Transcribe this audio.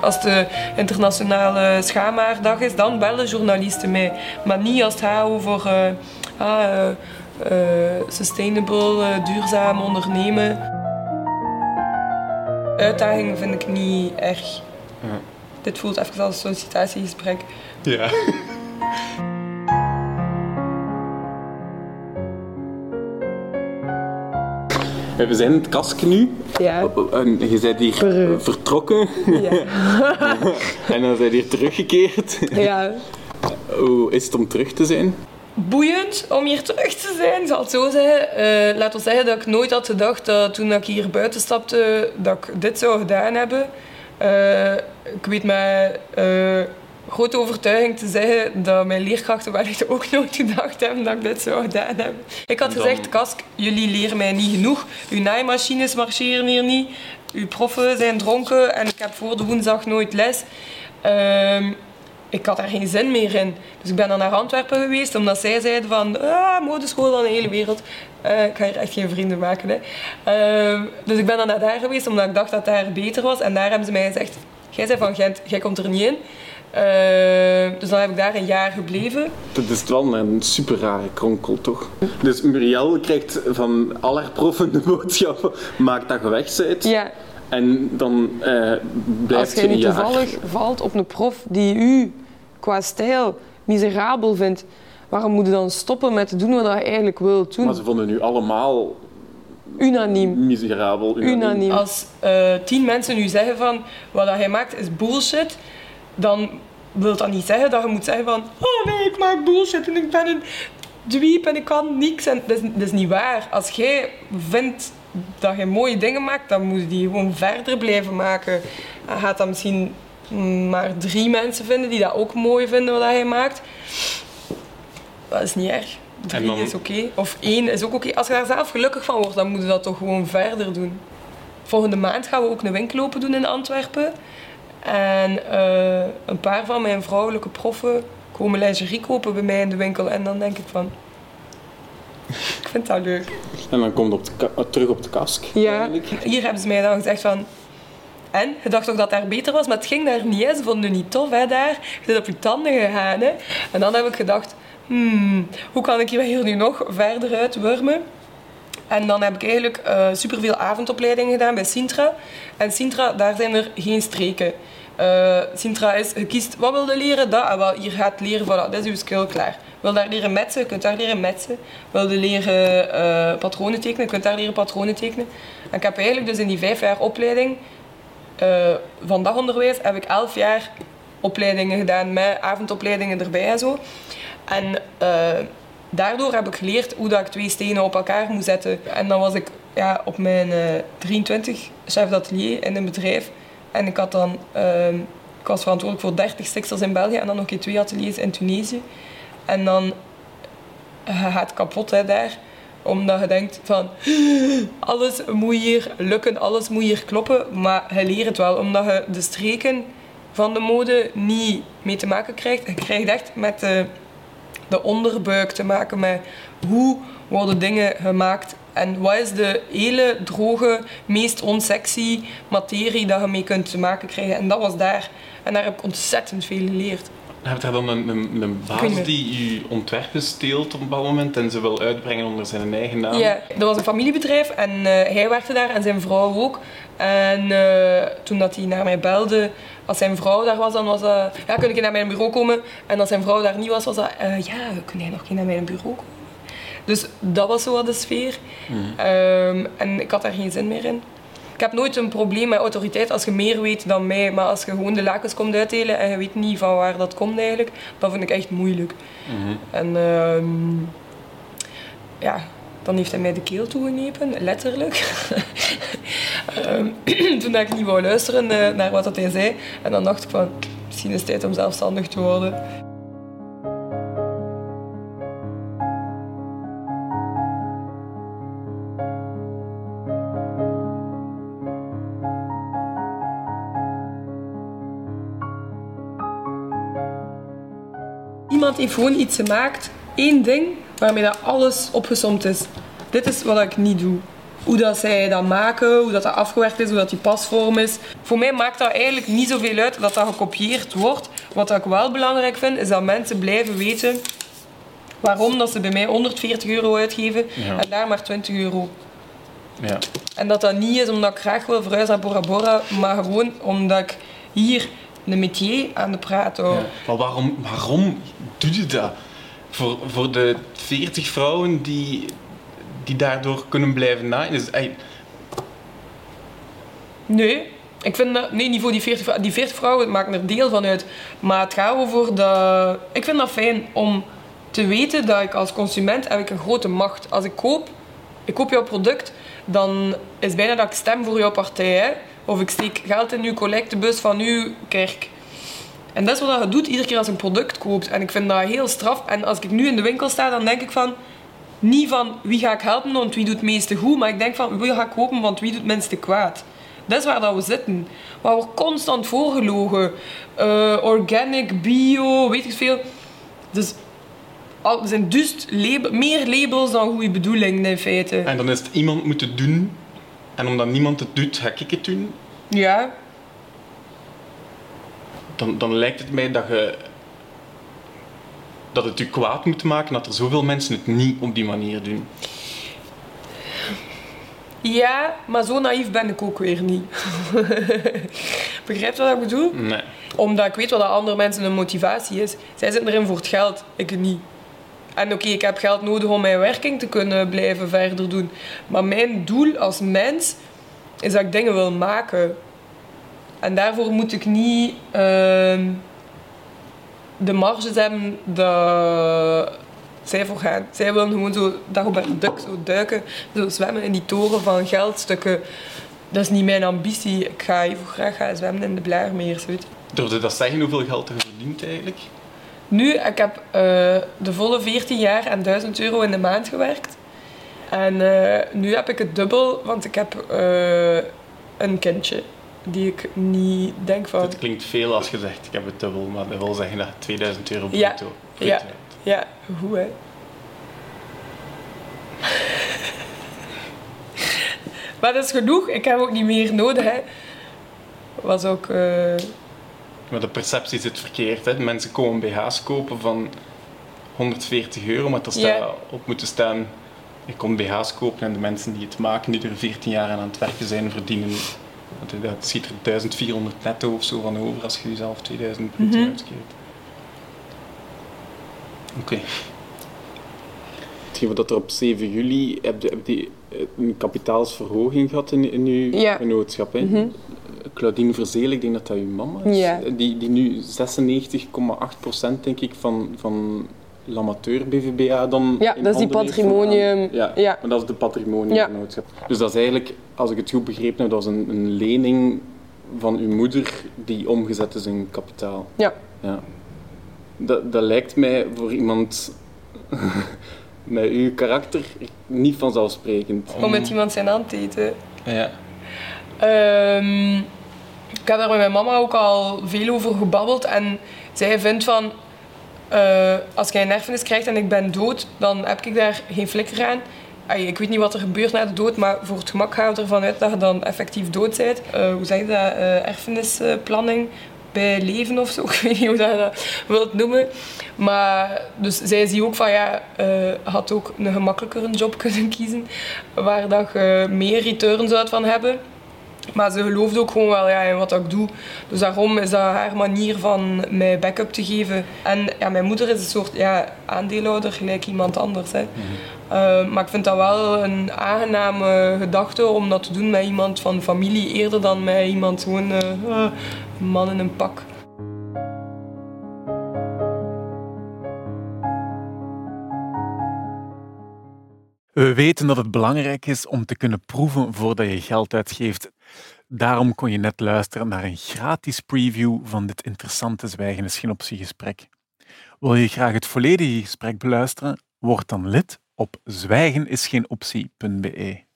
Als de internationale schaamhaardag is, dan bellen journalisten mij. Maar niet als het gaat over uh, ah, uh, sustainable, duurzaam ondernemen. Uitdagingen vind ik niet erg. Ja. Dit voelt even als een sollicitatiegesprek. Ja. We zijn in het kastje nu. Ja. En je bent hier vertrokken. Ja. en dan zijn je hier teruggekeerd. Ja. Hoe is het om terug te zijn? Boeiend om hier terug te zijn, zal het zo zeggen. Uh, laat ons zeggen dat ik nooit had gedacht dat toen ik hier buiten stapte, dat ik dit zou gedaan hebben. Uh, ik weet uh, grote overtuiging te zeggen dat mijn leerkrachten wellicht ook nooit gedacht hebben dat ik dit zou gedaan hebben. Ik had gezegd, Kask, jullie leren mij niet genoeg. Uw naaimachines marcheren hier niet. Uw proffen zijn dronken en ik heb voor de woensdag nooit les. Uh, ik had daar geen zin meer in. Dus ik ben dan naar Antwerpen geweest, omdat zij zeiden van, ah, modeschool dan de hele wereld. Uh, ik ga hier echt geen vrienden maken. Hè. Uh, dus ik ben dan naar daar geweest, omdat ik dacht dat daar beter was. En daar hebben ze mij gezegd, jij bent van Gent, jij komt er niet in. Uh, dus dan heb ik daar een jaar gebleven. Dat is wel een super rare kronkel, toch? Dus Muriel krijgt van al haar proffen de boodschap, maak dat je weg bent. Ja. En dan uh, blijft Als je niet toevallig valt op een prof die u qua stijl miserabel vindt, waarom moet je dan stoppen met te doen wat je eigenlijk wil doen? Maar ze vonden nu allemaal unaniem. Miserabel. Unaniem. unaniem. Als uh, tien mensen nu zeggen van wat hij maakt is bullshit, dan wil dat niet zeggen dat je moet zeggen van oh nee, ik maak bullshit en ik ben een dweep en ik kan niks. En dat, is, dat is niet waar. Als jij vindt dat je mooie dingen maakt, dan moet je die gewoon verder blijven maken. Gaat dat misschien maar drie mensen vinden die dat ook mooi vinden wat hij maakt. Dat is niet erg. Drie is oké. Of één is ook oké. Als je daar zelf gelukkig van wordt, dan moet je dat toch gewoon verder doen. Volgende maand gaan we ook een winkel open doen in Antwerpen. En eh, een paar van mijn vrouwelijke proffen komen lingerie kopen bij mij in de winkel. En dan denk ik van, ik vind dat leuk. En dan komt op terug op de kask. Ja, hier hebben ze mij dan gezegd van... En? Je dacht toch dat daar beter was, maar het ging daar niet. Hè. Ze vonden het niet tof hè, daar. Je bent op je tanden gegaan. Hè. En dan heb ik gedacht... Hmm, hoe kan ik hier nu nog verder uitwurmen? En dan heb ik eigenlijk uh, superveel avondopleidingen gedaan bij Sintra. En Sintra, daar zijn er geen streken. Uh, Sintra is, je kiest wat wil je leren, dat. En wel, hier gaat leren, voilà, dat is uw skill klaar. Wil daar leren metsen, je kunt daar leren metsen. Wil je leren uh, patronen tekenen, je kunt daar leren patronen tekenen. En ik heb eigenlijk dus in die vijf jaar opleiding van dagonderwijs heb ik elf jaar opleidingen gedaan met avondopleidingen erbij en zo. En daardoor heb ik geleerd hoe dat ik twee stenen op elkaar moet zetten. En dan was ik ja, op mijn 23 chef d'atelier in een bedrijf. En ik had dan... Ehm, ik was verantwoordelijk voor 30 stiksels in België en dan nog een twee ateliers in Tunesië. En dan gaat het kapot hè, daar omdat je denkt van alles moet hier lukken, alles moet hier kloppen. Maar je leert het wel, omdat je de streken van de mode niet mee te maken krijgt. Je krijgt echt met de, de onderbuik te maken met hoe worden dingen gemaakt en wat is de hele droge, meest onsexy materie dat je mee kunt te maken krijgen. En dat was daar. En daar heb ik ontzettend veel geleerd. Heb je dan een, een, een baas die je ontwerpen steelt op een bepaald moment en ze wil uitbrengen onder zijn eigen naam? Ja, dat was een familiebedrijf en uh, hij werkte daar en zijn vrouw ook. En uh, toen dat hij naar mij belde, als zijn vrouw daar was, dan was dat... Ja, kun ik naar mijn bureau komen? En als zijn vrouw daar niet was, was dat... Uh, ja, kun jij nog geen naar mijn bureau komen? Dus dat was zo wat de sfeer. Mm. Um, en ik had daar geen zin meer in. Ik heb nooit een probleem met autoriteit als je meer weet dan mij. Maar als je gewoon de lakens komt uitdelen en je weet niet van waar dat komt eigenlijk, dat vind ik echt moeilijk. Mm En uh, ja, dan heeft hij mij de keel toegenepen, letterlijk. um, toen ik niet wou luisteren uh, naar wat hij zei. En dan dacht ik van, misschien is het tijd om zelfstandig te worden. Heeft gewoon iets gemaakt, één ding, waarmee dat alles opgesomd is. Dit is wat ik niet doe. hoe dat zij dat maken, hoe dat, dat afgewerkt is, hoe dat die pasvorm is. Voor mij maakt dat eigenlijk niet zoveel uit dat dat gekopieerd wordt. Wat ik wel belangrijk vind, is dat mensen blijven weten waarom dat ze bij mij 140 euro uitgeven Ja. en daar maar 20 euro. Ja. En dat dat niet is omdat ik graag wil verhuizen naar Bora Bora, maar gewoon omdat ik hier een métier aan de praat. Ja. Maar waarom, waarom doe je dat? Voor, voor de 40 vrouwen die, die daardoor kunnen blijven naaien. Dus, ey, Nee, ik vind dat, nee, niet voor die 40 vrouwen. Die 40 vrouwen maken er deel van uit. Maar het gaat over de... Ik vind dat fijn om te weten dat ik als consument heb ik een grote macht. Als ik koop, ik koop jouw product, dan is bijna dat ik stem voor jouw partij. Hè? Of ik steek geld in uw collectebus van uw kerk. En dat is wat je doet iedere keer als je een product koopt. En ik vind dat heel straf. En als ik nu in de winkel sta, dan denk ik van... Niet van wie ga ik helpen, want wie doet het meeste goed. Maar ik denk van wie ga ik kopen, want wie doet het minste kwaad. Dat is waar dat we zitten. Waar we constant voorgelogen. Eh, organic, bio, weet ik veel. Dus er zijn dus meer labels dan goede bedoelingen in feite. en dan is het iemand moeten doen. En omdat niemand het doet, ga ik het doen. Ja, Dan, dan lijkt het mij dat je... Dat het je kwaad moet maken dat er zoveel mensen het niet op die manier doen. ja, maar zo naïef ben ik ook weer niet. Begrijp je wat ik bedoel? Nee. Omdat ik weet wat dat andere mensen hun motivatie is. Zij zitten erin voor het geld, ik niet. En oké, ik heb geld nodig om mijn werking te kunnen blijven verder doen. Maar mijn doel als mens is dat ik dingen wil maken. En daarvoor moet ik niet ehm, de marges hebben dat zij voor gaan. Zij willen gewoon zo Dagobert Duck zo duiken, zo zwemmen in die toren van geldstukken. Dat is niet mijn ambitie. Ik ga even graag gaan zwemmen in de je. Durfde dat zeggen hoeveel geld je verdient eigenlijk? Nu, ik heb eh, de volle 14 jaar en 1000 euro in de maand gewerkt. En eh, nu heb ik het dubbel, want ik heb eh, een kindje. Die ik niet denk van... Het klinkt veel als je zegt ik heb het dubbel, maar dat wil zeggen dat je 2000 euro Ja. bruto Ja. bruto hebt. Ja, hoe hè? maar dat is genoeg. Ik heb ook niet meer nodig, hè. Was ook... eh, Maar de perceptie zit verkeerd. Hè? Mensen komen BH's kopen van 140 euro, maar er staat op moeten staan... Je komt BH's kopen en de mensen die het maken, die er 14 jaar aan het werken zijn, verdienen... Dat ziet er 1400 netto of zo van over als je jezelf 2000 bruto Mhm. uitkeert. Oké. Hetgeen wat er op 7 juli heb je, heb je een kapitaalsverhoging gehad in, in uw Ja. genootschap. Hè? Mhm. Claudine Verzeel, ik denk dat dat uw mama is. Ja. Die, die nu 96,8% denk ik van, van l'amateur BVBA dan Ja, dat is die patrimonium- Ja, ja. maar dat is de patrimoniumgenootschap. Dus dat is eigenlijk, als ik het goed begrepen heb, dat is een, een lening van uw moeder die omgezet is in kapitaal. Ja. Ja. Dat, dat lijkt mij voor iemand met uw karakter niet vanzelfsprekend. om met iemand zijn hand te eten. Ja. Ehm, heb daar met mijn mama ook al veel over gebabbeld. En zij vindt van... eh, als jij een erfenis krijgt en ik ben dood, dan heb ik daar geen flikker aan. Ik weet niet wat er gebeurt na de dood, maar voor het gemak gaan we ervan uit dat je dan effectief dood bent. Eh, hoe zeg je dat? Eh, erfenisplanning bij leven of zo. Ik weet niet hoe je dat wilt noemen. Maar dus zij zie ook van ja, eh had ook een gemakkelijker job kunnen kiezen. Waar dat je meer return zou van hebben. Maar ze gelooft ook gewoon wel ja, in wat ik doe. Dus daarom is dat haar manier van mij backup te geven. En ja, mijn moeder is een soort ja, aandeelhouder, gelijk iemand anders. Hè. Eh, maar ik vind dat wel een aangename gedachte om dat te doen met iemand van familie, eerder dan met iemand gewoon een man in een pak. We weten dat het belangrijk is om te kunnen proeven voordat je geld uitgeeft. Daarom kon je net luisteren naar een gratis preview van dit interessante Zwijgen is geen optiegesprek. Wil je graag het volledige gesprek beluisteren? Word dan lid op zwijgenisgeenoptie.be.